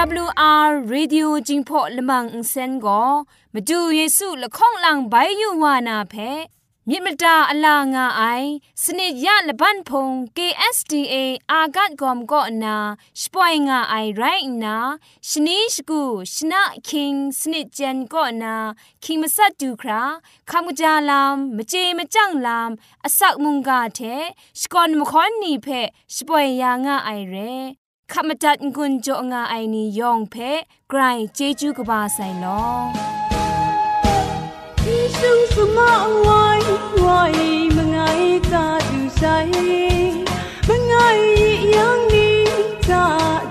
AWR Radio จิงพอลมังอินเซนก็มาดูเยซูละข้องหลังใบยูวานาเพมิมตาอลางาไอสนิยะละบันพง KSTA อากัดกอมก็นาสปอยงาไอไรนาชนิชกูชนะคิงสนิจันก็นาคิงมาสัตดูคราคำกจาลามมเจมจังลามอสักมุงกาเทสกอนมคอนนีเพสปอยยางาไอเร ขมจัดกุญจงาไอนียองเพไกรเจจูกบาไซโนมีซึ่งสมอไว้ไวมงไงกาดูไซมงไงยังนี้จา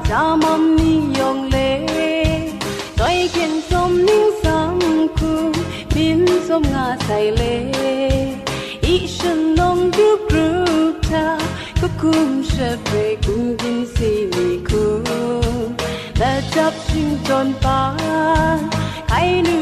จามัมนียองเลต้อยเข็นสมนิ่งสังคูบินสมงาไซเลอีฉันลงดูกรุบเธอ kum shepe kungin si ni khu la chap sing ton pa kai nu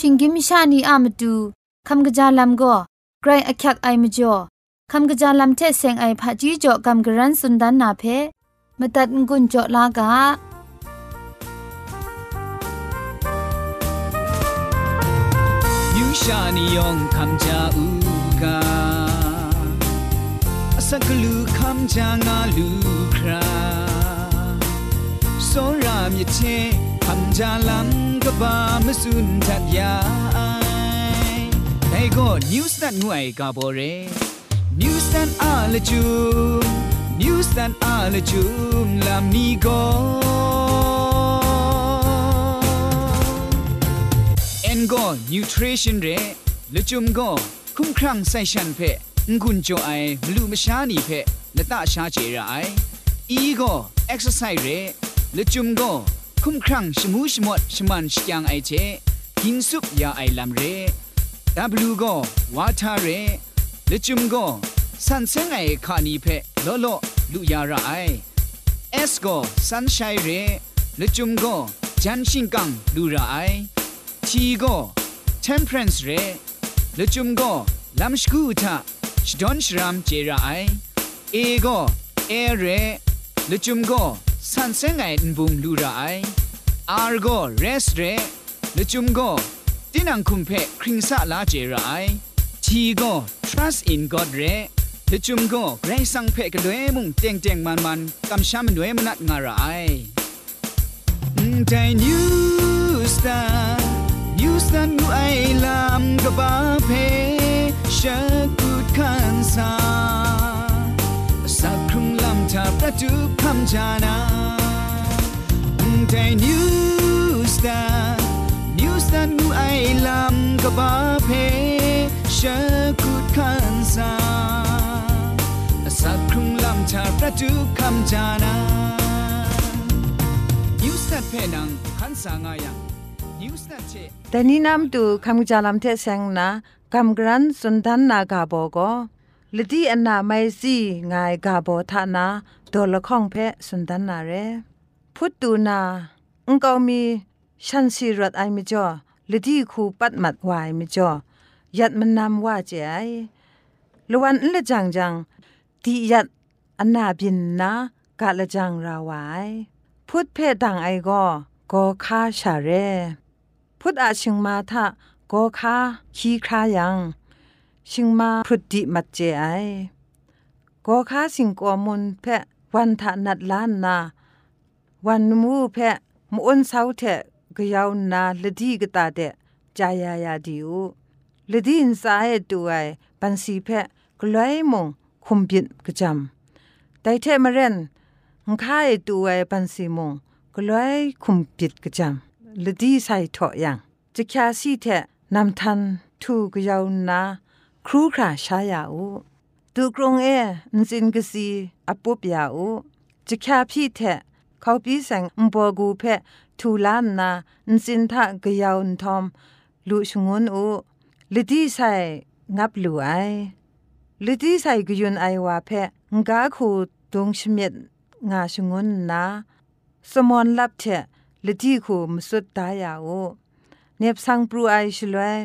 ชิงกิมชานีอามาดูคำกะจาลำก็ไกรอักยักไอมจ่อคำกะจาลำเทเซงไอผาจีจ่อคำกระรันสุนดันนาเพมตัดงุนจ่อลากายูชานิยองคำจาอูกาสักลูคำจางาลูคราโซรามยเช คำจาลังกบามสุนทัดยาไอ้ก็นิวส์นั้นงวยกาบอเรนิวส์นั้นอาลจูนิวส์นั้นอาลจูลามีก็เอ็นก็นิวทริชั่นเรละจุมก็คุ้มครั่งไซชันเพงุนโจไอมลูมชานีเพละตาชาเจรไออีก็เอ็กซ์ไซส์เรละจุมก็ คุ้มครั่งชมูชมดชมันชยังไอเจกินซุปยาไอลำเรดับลูก็วาทาเรละจุมก็สันเซงไอคานีเพลอลอลุยาระไอเอสโกสันชัยเรละจุมโกจันชิงกังดูระไอทีโกเทมเพรนส์เรละจุมโกลัมสกูทาชดอนชรามเจระไอเอโกเอเรละจุมโก สันเซงไงนบุงดูระไออาร์โกเรสเรละจุมโกตินังคุมเพคริงซาลาเจระไอทีโกท trust in God เรจะจุมก็ไกรสังเพกันด้วยมุงเตียงเตียงมันมันกำช้ำด้วยมนัดงารายใจ new star new star นูไอลามกบ้า คำจานาใจ new star new star นูไอลามกบ้าเพชะกูดขันซาสักครุงลำชาประจุคำจานา new star เพนังขันสางายัง new star เชแต่นี้นำตูคำจาลำเทเซงนะกำกรันสุ โบโกลดีอันละข้องเพสุนทันนาเรพุทตูนาอุงกามีชันซีรัดไอมิจ่อลดีคูปัดมัดวายมิจ่อยัดมันนำว่าเจไอลวันละจังจังดียัดอันนาบินนะกะละจังราวายพุทธเพดังไอก็ก็คาชาเรพุทธอาชิงมาทะก็คาขี้ครายังชิงมาพุทธิมัดเจไอก็คาสิงกอมุนเพะ วันทะนัดล้านนา วันมูเพะมุอนเสาเทะกยาวนาลดีกตาเดจายายาดิวลดีนสายตัวไอปันสีเพะกลอยมงคุมบิดกจำแต่เทมเรนงค่ายตัวไอปันสีมงกลอยคุมบิดกจำลดีใส่ถอยังจะแค่สีเทะนำทันทูกยาวนา ครูคราชายาอู ตูกรงเอนสินกสีอปุบยาอูจะแค่พี่เทะเขาพี่แสงอุปกูเพะทูลานนานสินทะกยาวนทอมลุชงวนอูลดีใส่งับลูไอลดีใส่กยุนไอวาเพะงาคูดงชเม็ดงาชงวนนาสมอนลับเทะลดีคูมสุดตายาอูเนบสังปรูไอชลวย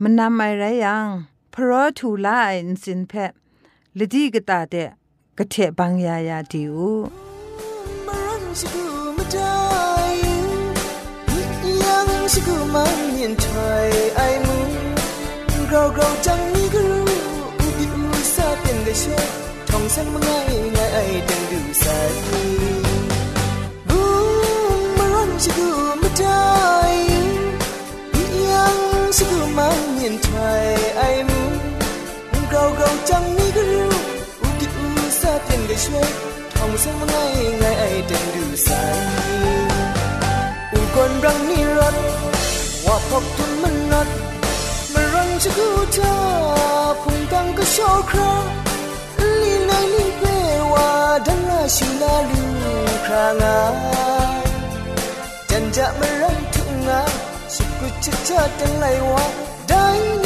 มันนำไอไรยัง พระถูลาอินสินเพะลดีกตาเดกเทบังยายาดิวสกุมันยันไทยไอมุงเราเราจังนี้ก็รู้อุบิอซาเป็นกระเชทองสงมัไงไงไอดังดูสายบูมมารันสกุมาได้ยังสกุมันยันไทยไอมุง จะกูเธอพุงกังก็โชคราลีนายลีเปว่าดังลาชิลาลูครางาจันจะมารังทุงงาสุกุชิดชาดังไลว่าได้นี่เดิ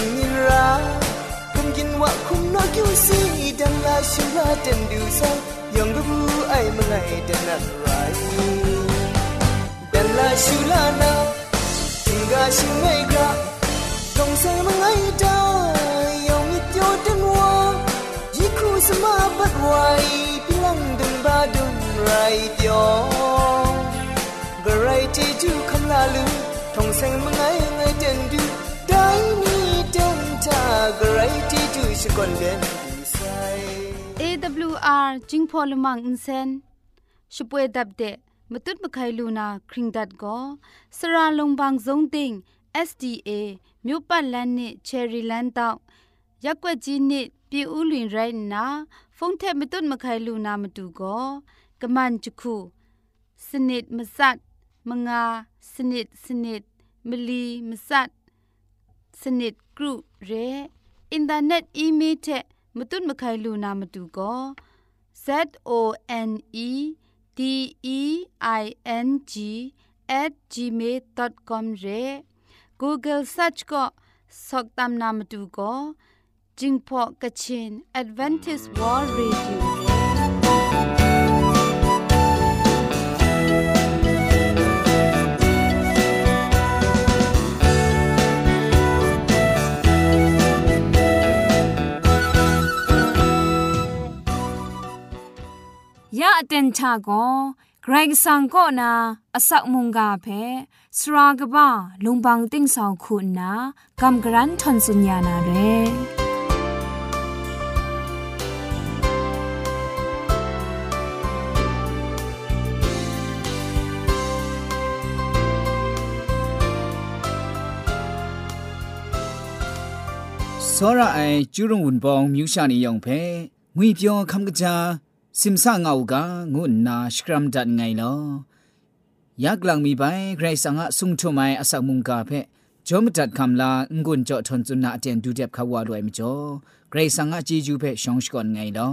คุมกินว่าคุมนอกิวซีดันลาชูลาเต็นดูไซ yang gebu ai mengai dan rai dan la shulana tingga shingai gra tong sai mengai da yang mit yo dan wa yiku sama bat wai pilang dun ba dun rai yo variety ju kam la lu tong sai mengai ngai ่ den du dai ni den ta variety ju shikon den sai AWR จิงพอลมังอินเซนช่วยดับเดะมตุดมะไคลูนาคริงดัดก็สระลงบางสงติง SDA မြို့ပတ်လန်းနစ်ချယ်ရီလန်းတောက်ရက်ွက်ကြီးနစ်ပြည်ဦးလွင်ရိုင်းနာဖုန်ထက်မတွတ်မခိုင်လူနာမတူကောကမန်ချခုစနစ်မစတ်မငါစနစ်စနစ်မလီမစတ်စနစ်ဂရုရဲ อินเทอร์เน็ตอีเมลเทมตุนมะไคลูนามาดูก็ z o n e d e i n g at gmail.com เร Google search ก็สอกตามนามดูก็จิงพอกะชิน Advantage World Radio เร ยะอเตนชาโกเกรงสังก็นาอสักมุงกาเพสรากบ้าลุงบังติ้งสองคุณนากำกรันทนสุญญานาเรစောရအိုင်ကျူရုံဝန်ပောင်မြူရှာနေယောင်ဖဲငွေပြောခမ်ကကြာ สิมซ่าเงากางุนนาสครัมดัดไงลอยักลังมีไปใครสังะสุงทุไมอสักมุงกาเพจอมดัดคำลางุนเจาะทนจุนนาเตียนดูเด็บขาวารวยมจ่อใครสังะจีจูเพชองสกอนไงลอ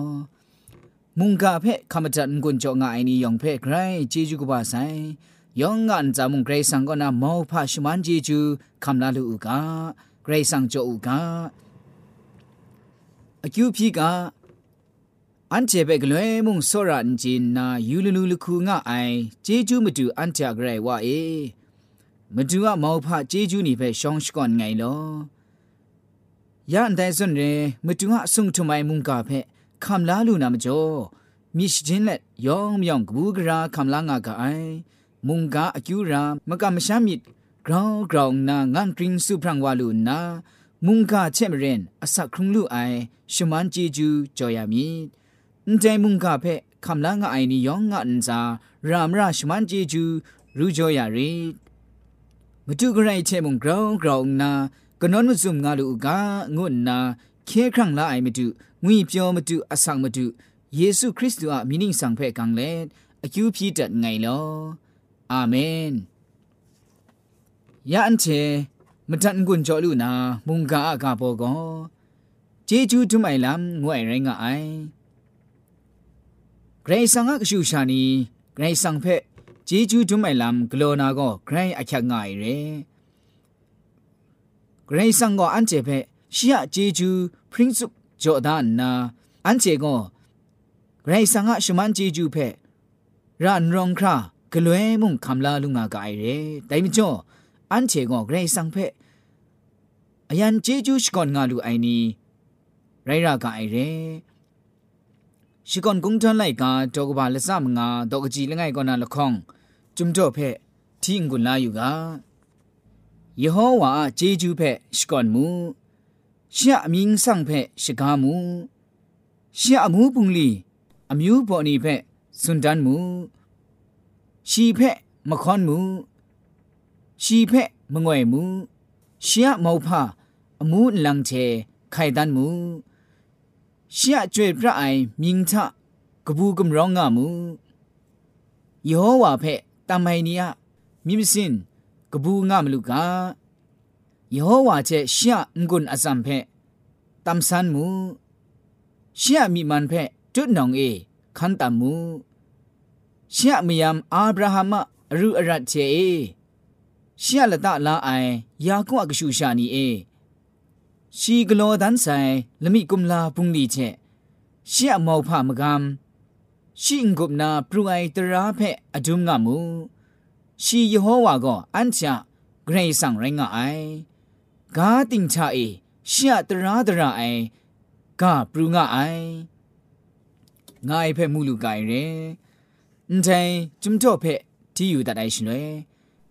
มุงกาเพคำจัดงุนเจาะงายนี้ยองเพใครจีจูกบาไซยองงานจามุงใครสังก็นามอพาชมันจีจูคำลาลูกาใครสังโจอูกาอคิวพีกา อันเจเบกลวยมุงโซรันจินนายูลูลูลคูง่าไอเจจูมาดูอันเจกไรว่าเอมาดูว่ามาพะเจจูนี่ไปชองชก่อนไงลอยานแต่ส่วนเรมาดูว่าสุงทุไมมุงกาเพคำลาลูนามจ่อมิชจินเล็ดยองยองกูกราคำลางากาไอมุงกาอคิวรามกามชามิดกราวกราวนางานกริงสุพรังวาลูนามุงกาเชมเรนอสักครุงลูไอชมันเจจูจอยามิด ใจมุงกาเพคำลางาไอนี่ยองงอันซารามราชมันจีจูรูจอยารีมตุกไรเชมุงกราวกราวนากนอนมุซุมงาลูกางุนนาเคครั้งละไอมตุငွေပြောမတူအဆောင်မတူယေရှုခရစ်တုအမိနင်းဆောင်ဖဲ့ကန်လေအကျူပြည့်တဲ့ငိုင်လောအာမင်ယန်ချေမတန်ကွန်ကြောလူနာမုန်ကာအကဘောကောဂျေဂျူးတုမိုင်လမ်ငွေရိုင်းကအိုင် ဂရိဆောင်ကရှုရှာနီဂရိဆောင်ဖက်ဂျေဂျူးဒုမိုင်လမ်ဂလောနာကောဂရိအချက်ငိုင်ရဲဂရိဆောင်ကအန်ချေဖက်ရှီယဂျေဂျူးပရင်စုဂျော်ဒန်နာအန်ချေကောဂရိဆောင်ကရှမန်ဂျေဂျူးဖက်ရန်ရောင်ခရာဂလွဲမုန်ခမ်လာလူငါကိုင်ရဲဒိုင်မကျော်အန်ချေကောဂရိဆောင်ဖက်အယန်ဂျေဂျူးရှကွန်ငါလူအိုင်နီရိုင်ရာကိုင်ရဲ นจีจูชกอนงาลูไอนีไรรากายเรชิกอนกุงทันไลกาดอกบาละซามงาดอกจีละไงกอนาละข้องจุมจ่อเพทิงกุลาอยู่กาယေဟောဝါဂျေဂျူးဖက်ရှကွန်မူရှာအမင်းဆောင်ဖက်ရှကားမူရှာအမှုပုန်လီအမျိုးပေါ်နေဖက်စွန်တန်မူရှီဖက်မခွန်မူရှီဖက်မငွေမူရှာမောဖအမှုလန်ချေခိုင်တန်မူ ရှာကျွေပြအိုင်မြင်းချကပူကမရောင်းငါမူယောဝါဖက်တမိုင်နီယမြင့်စင်ကပူငါမလူကာယေဟောဝါချေရှာငွန်းအစံဖဲတမ်ဆန်မူရှာမီမန်ဖဲတွတ်နောင်အေခန်တမူရှာမယမ်အာဗြဟမအရုအရတ်ချေအေရှာလတလာအိုင်ယာကုအကရှုရှာနီအေ ชีกโลดันไซละมิกุมลาปุงลีเชชีอะมอพะมะกัมชีงกุมนาปรุไอตราเพอะดุมงะมูชีเยโฮวาก็อันชะเกรงสังไรงะไอกาติงชะเอชีอะตราตราไอกาปรุงะไองายเพมูลูกายเรအန်တိုင်จุมโตเพတီယူတတ်အိုင်ရှင်လေ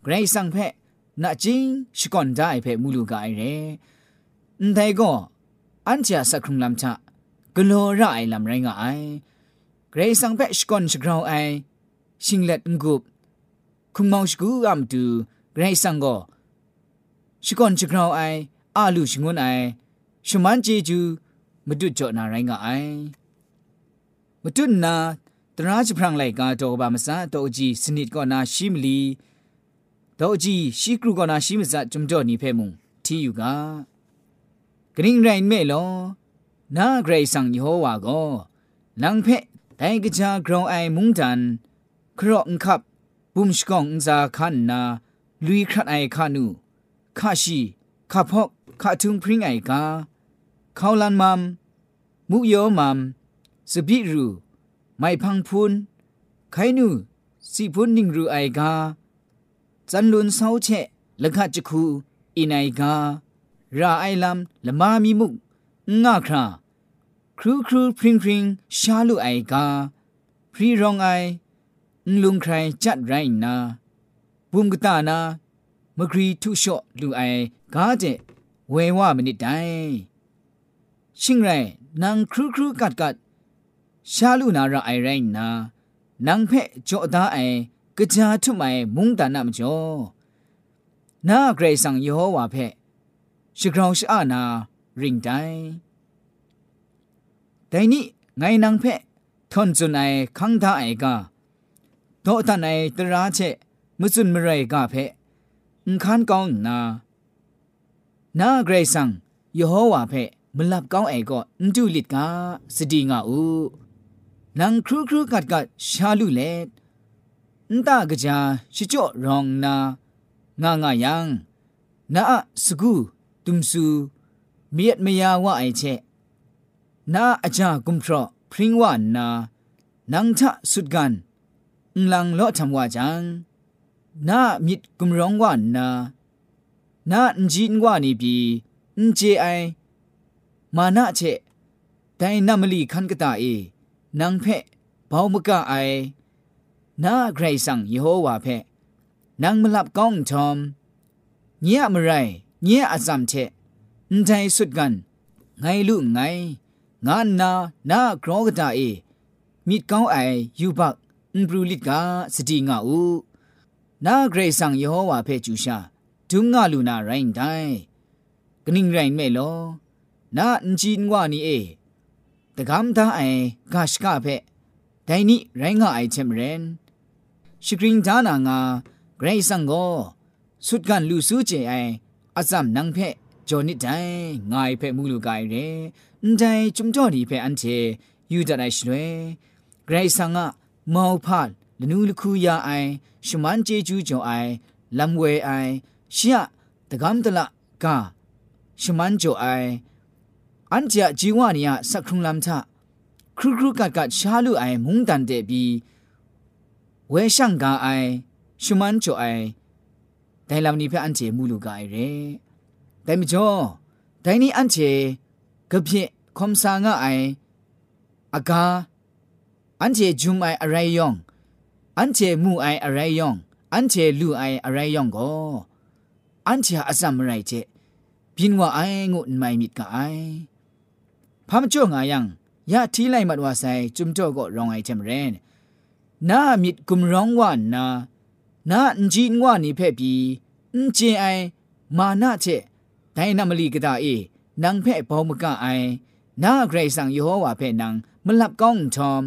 ဂရိတ်ဆန်ဖက်နာချင်းရှကွန်ဒိုင်ဖက်မူလူကိုင်ရဲ นไดก็อันจะสักครุงลำชะกลัวร้ายลำไรงไอเกรงสังเป็ชกอนชกราวไอชิงเล็ดงุบคุงมองชกูอัมดูเกรงสังก็ชกอนชกราวไออาลูชงวนไอชมันเจจูมาดุจอนาไรงไอมาดูนาตราจพรังไหลกาโตบามซาโตจีสนิทก็นาชิมลีโตจีชิกรุก็นาชิมซะจุมจอนีเพมุงที่อยู่กา กริ่งไรเมลอนาเกรสังยโฮวาโกนังเพแต่กจากรองไอมุงจันครอกขับบุมชกองจาคันนาลุยครัดไอคานูคาชีคาพอกคาทุงพริ้งไอกาเขาลันมัมมุโยมัมสบิรูไม่พังพุนไขนูสีพุนนิงรูไอกาจันลุนเศร้าเชะละกาจะคูอินไอกา ราไอลัมละมามีมุกงาคราครูครูพริงพริงชาลุไอกาพรีรองไอลุงใครจัดไรนาบุมกตานามกรีทุชอลูไอกาเจเววามนิดไดชิงไรนางครูครูกัดกัดชาลูนาระไอไรนานางเพะจอดาไอกะจาทุไมมุงตานามจ่อนาเกรซังยโฮวาเพะ ชิกราวชอาณาริงไดแต่นี้ไงนางเพะทนจุนไอคังทาไอกาโตตาไอตราเชมุสุนมรัยกาเพะอุคันกองนานาเกรซังยโฮวาเพะมลับก้องไอก็อุจุลิดกาสตีงาอูนางครูครูกัดกัดชาลุเลนตากะจาชิจ่อรองนางางายังนาสกู ตุมสูเมียดมยาว่าไอเชนาอาจากุมทรพริงว่านานังทะสุดกันอุลังเลาะทำว่าจังนามิดกุมร้องว่านานาจีนว่านี่ปีเจไอมานาเชแต่นามลีคันกตาเอนังเพะเบามกะไอนาใครสั่งยโฮวาเพะนังมลับก้องทอมเงียมไร เงี้ยอาจำเทนใจสุดกัน ไงลูกไง งานนาหน้ากรอกตาเอ มีก้าวไอยูบักนบรูลิกาสติงาอูนาเกรซังยโฮวาเพจูชาดุงงาลูนาไรนไดกนิ่งไรนเมลอนาอินจีนวานีเอตะกำตาไอกาชกาเพไดนี่ไรงาไอเชมเรนชิกริงจานางาเกรซังโกสุดกันลูซูเจไอ အစမ်နန်းဖက်ဂျော်နစ်တိုင်ငိုင်ဖက်မူလူကိုင်ရဲအန်တိုင်ဂျုံတော်ဒီဖက်အန်တီယူဒတိုင်းလွယ်ဂရိတ်ဆန်ကမောက်ဖတ်လနူးလခုယာအိုင်ရှမန်ဂျေဂျူဂျုံအိုင်လမ်ဝဲအိုင်ရှီယတကမ်တလကရှမန်ဂျိုအိုင်အန်တီယာဂျီဝနီယာစခုံလမ်ထခရုခရုကတ်ကရှာလူအိုင်မုန်တန်တဲ့ပြီးဝဲရှန်ကအိုင်ရှမန်ဂျိုအိုင် แต่ลำนี้พระอันเจมูลูกายเร่แต่ไม่จอแต่นี้อันเจก็เพียงคมสางไออากาอันเจจุมไออะไรยอง อันเจมูไออะไรยอง อันเจลูไออะไรยองก็อันเจอาซัมไรเจพินว่าไองุนไม่มิดกไอพามจ่องายังยาทีไลมัดวาใสจุมจ่อก็ร้องไอเจำเรนนามิดกุมร้องว่านา နာအင်ဂျင်ငွာနေဖက်ပြီးအင်ဂျင်အိုင်မာနာချက်ဒိုင်နမလီကတာအေနန်ဖက်ဘောမကအိုင်နာဂရိတ်ဆန်ယေဟောဝါဖက်နန်မလပ်ကောင်းထ ோம்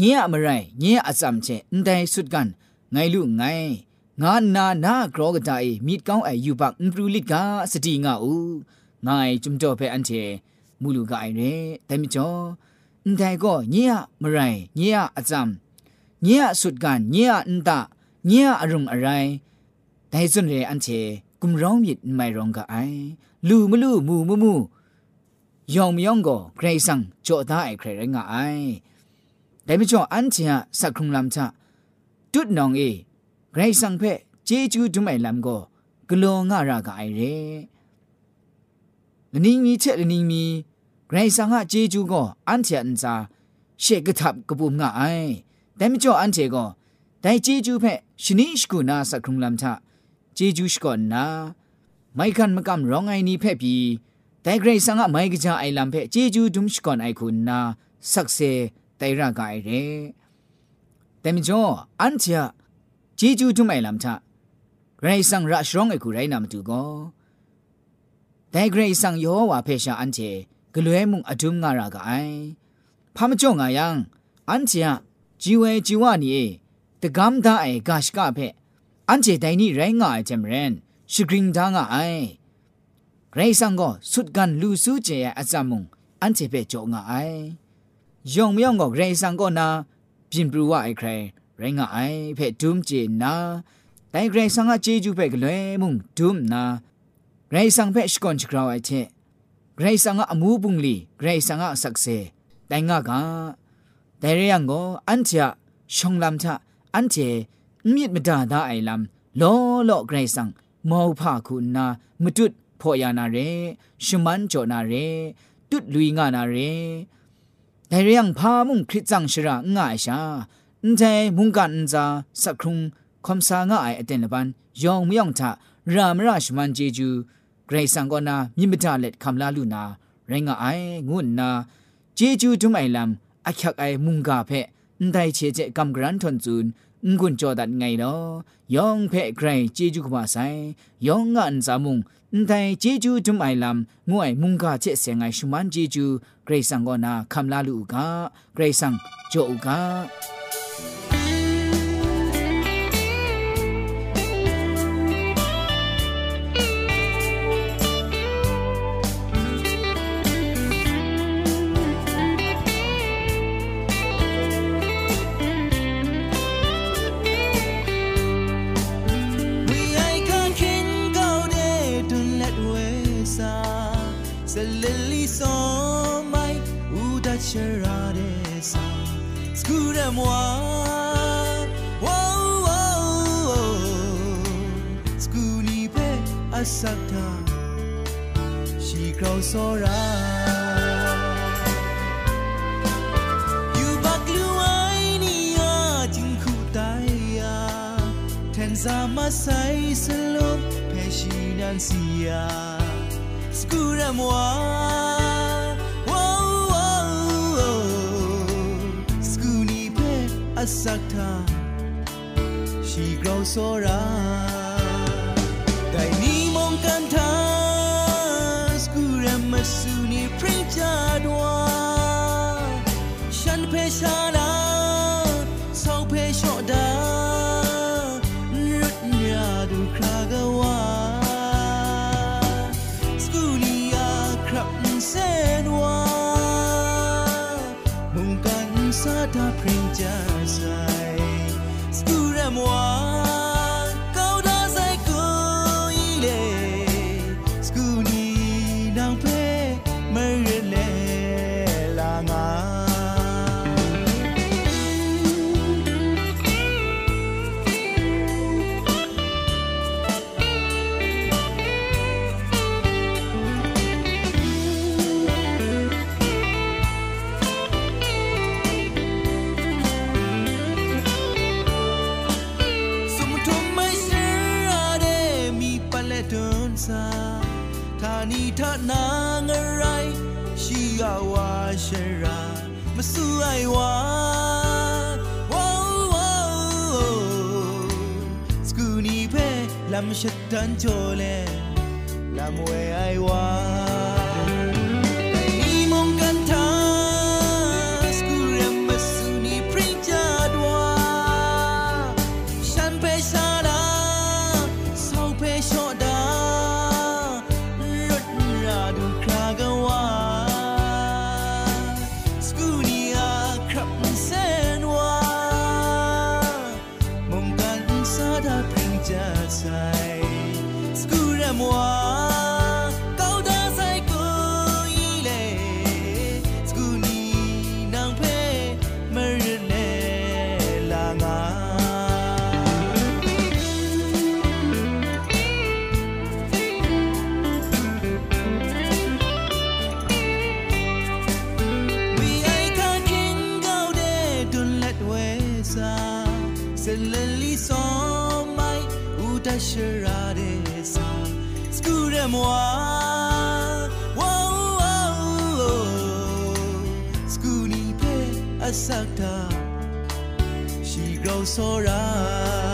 ညင်အမရိုင်ညင်အစမ်ချက်အန်တိုင်ဆုဒကန်ငိုင်လူငိုင်ငါနာနာဂရောကတာအေမိကောင်းအယူပတ်အန်ပလူလစ်ကစတိငါအူငိုင်ဂျုံတော့ဖက်အန်ချေမူလူကအိုင်ရဲတိုင်မကျော်အန်တိုင်ကောညင်အမရိုင်ညင်အစမ်ညင်အဆုဒကန်ညင်အန်တာ เงียมไรเงียอซัมเงียสุดกันเงียอันตาเงียอารมณ์อะไรแต่ส่วนเรอันเชกุมร้องมิดไม่ร้องกะไอลูมลูมูมูมูยองมยองก็ใครสั่งจ่อตาไอใครไรงาไอแต่ไม่ชอบอันเชียสักครุงลำชะตุดนองเอไกรสังเพเจจูจุไม่ลำก็กลัวง่ารากไอเร่ลนิงมีเชลนิงมีไกรสังหะเจจูก็อันเชียอันซาเชกทับกบุมง่าไอแต่ไม่ชอบอันเชก็แต่เจจูเพ ชนิชกูนาสักครุงลำชะเจจูชก่อนนาไม่คันมากำร้องไอนี้เพ่ปีแต่เกรสังะไม่กจะไอลำเพ่เจจูดุมชก่อนไอคุณนาสักเซไตรากายเร่แต่เมื่ออันเชียเจจูดุมไอลำทะเกรสังระชร้องไอคุไรนามตูก็แต่เกรสังย่อว่าเพ่ชาอันเชกลัวมุงอดุมงารากายพามจ่องอยังอันเชียจีเวจีวานี่ တကမ်ဒါအေဂါရှကဖဲအန်ချေတိုင်နီရိုင်းငါအချင်မရင်ရှဂရင်ဒါငါအိုင်ရေဆန်ကိုဆုဒကန်လူစုကျေအစမုံအန်ချေဖဲကြောငါအိုင်ယုံမြောင်ကိုရေဆန်ကိုနာပြင်ပူဝအိုင်ခရိုင်ရိုင်းငါအိုင်ဖဲဒုမ်ကျေနာတိုင်ဂရေဆန်ကကျေကျူဖဲကလွဲမုံဒုမ်နာဂရေဆန်ဖဲရှကွန်ချကရောအိုင်ချေဂရေဆန်ကအမှုပုန်လီဂရေဆန်ကအဆက်စေတိုင်ငါကဒဲရယံကိုအန်ချာရှုံလမ်ချာ อันเจชงลำทะอันเจมีดมดาดาไอลำล้อล้อไกรสังมอผาคุณนามจุดพอยานาเรชุมันโจนาเรตุดลุยงานาเรแต่เรียงพามุงคริจังชระง่ายชาอันใจมุงกันจาสักครุงคำสางง่ายอเตนลบันยองมยองทะรามราชมันเจจูเกรซังกอนามิมตาเล็ดคำลาลูนาไรงาไองุนนาเจจูทุไมลำอักยักไอมุงกาเพนไดเชเจกำกรันทนจูน ငွန်းကြောဒါငိုင်နော်ယောင်ဖဲ့ခရိုင်ဂျေဂျူကမဆိုင်ယောင်ငန်ဇာမုံအန်တိုင်ဂျေဂျူဂျုံအိုင်လမ်ငွိုင်မုန်ကချက်ဆင်ငိုင်ရှုမန်ဂျေဂျူဂရိတ်ဆန်ကောနာခမ်လာလူကဂရိတ်ဆန်ဂျိုက Sakta, she grows so right. You bak liu ai ni ya jing khu tai ya, ten za ma sai salom pe shi nan si ya. Skura moi. Sakta, she grows so ni. kantas kuremasuni prinjadwa shan peshan tan chole la muerte. sakta she grows so right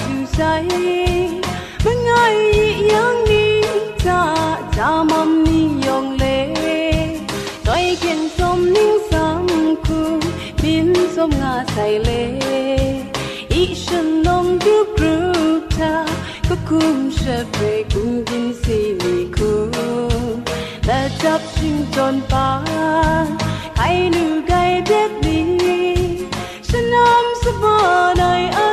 say bên ai yang ni cha cha mom ni yong le tôi kiên som ning sam ku min som nga say le i shen nong du gru ta ko kum she pe kum din si ni ku ta chap sing ton pa kai nu gai det ni shanam sabonai ai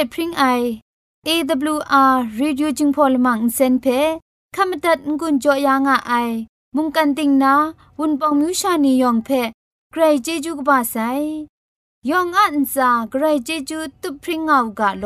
จจูเทพริ้งไอ AWR Radio จิงพอลมังเซนเพขมตัดงุนจอยางอไอมุงกันติงนาวุนปองมิวชานียองเพไกรเจจูกบาไซยองอันซาไกรเจจูตุพริ้งเอากาโล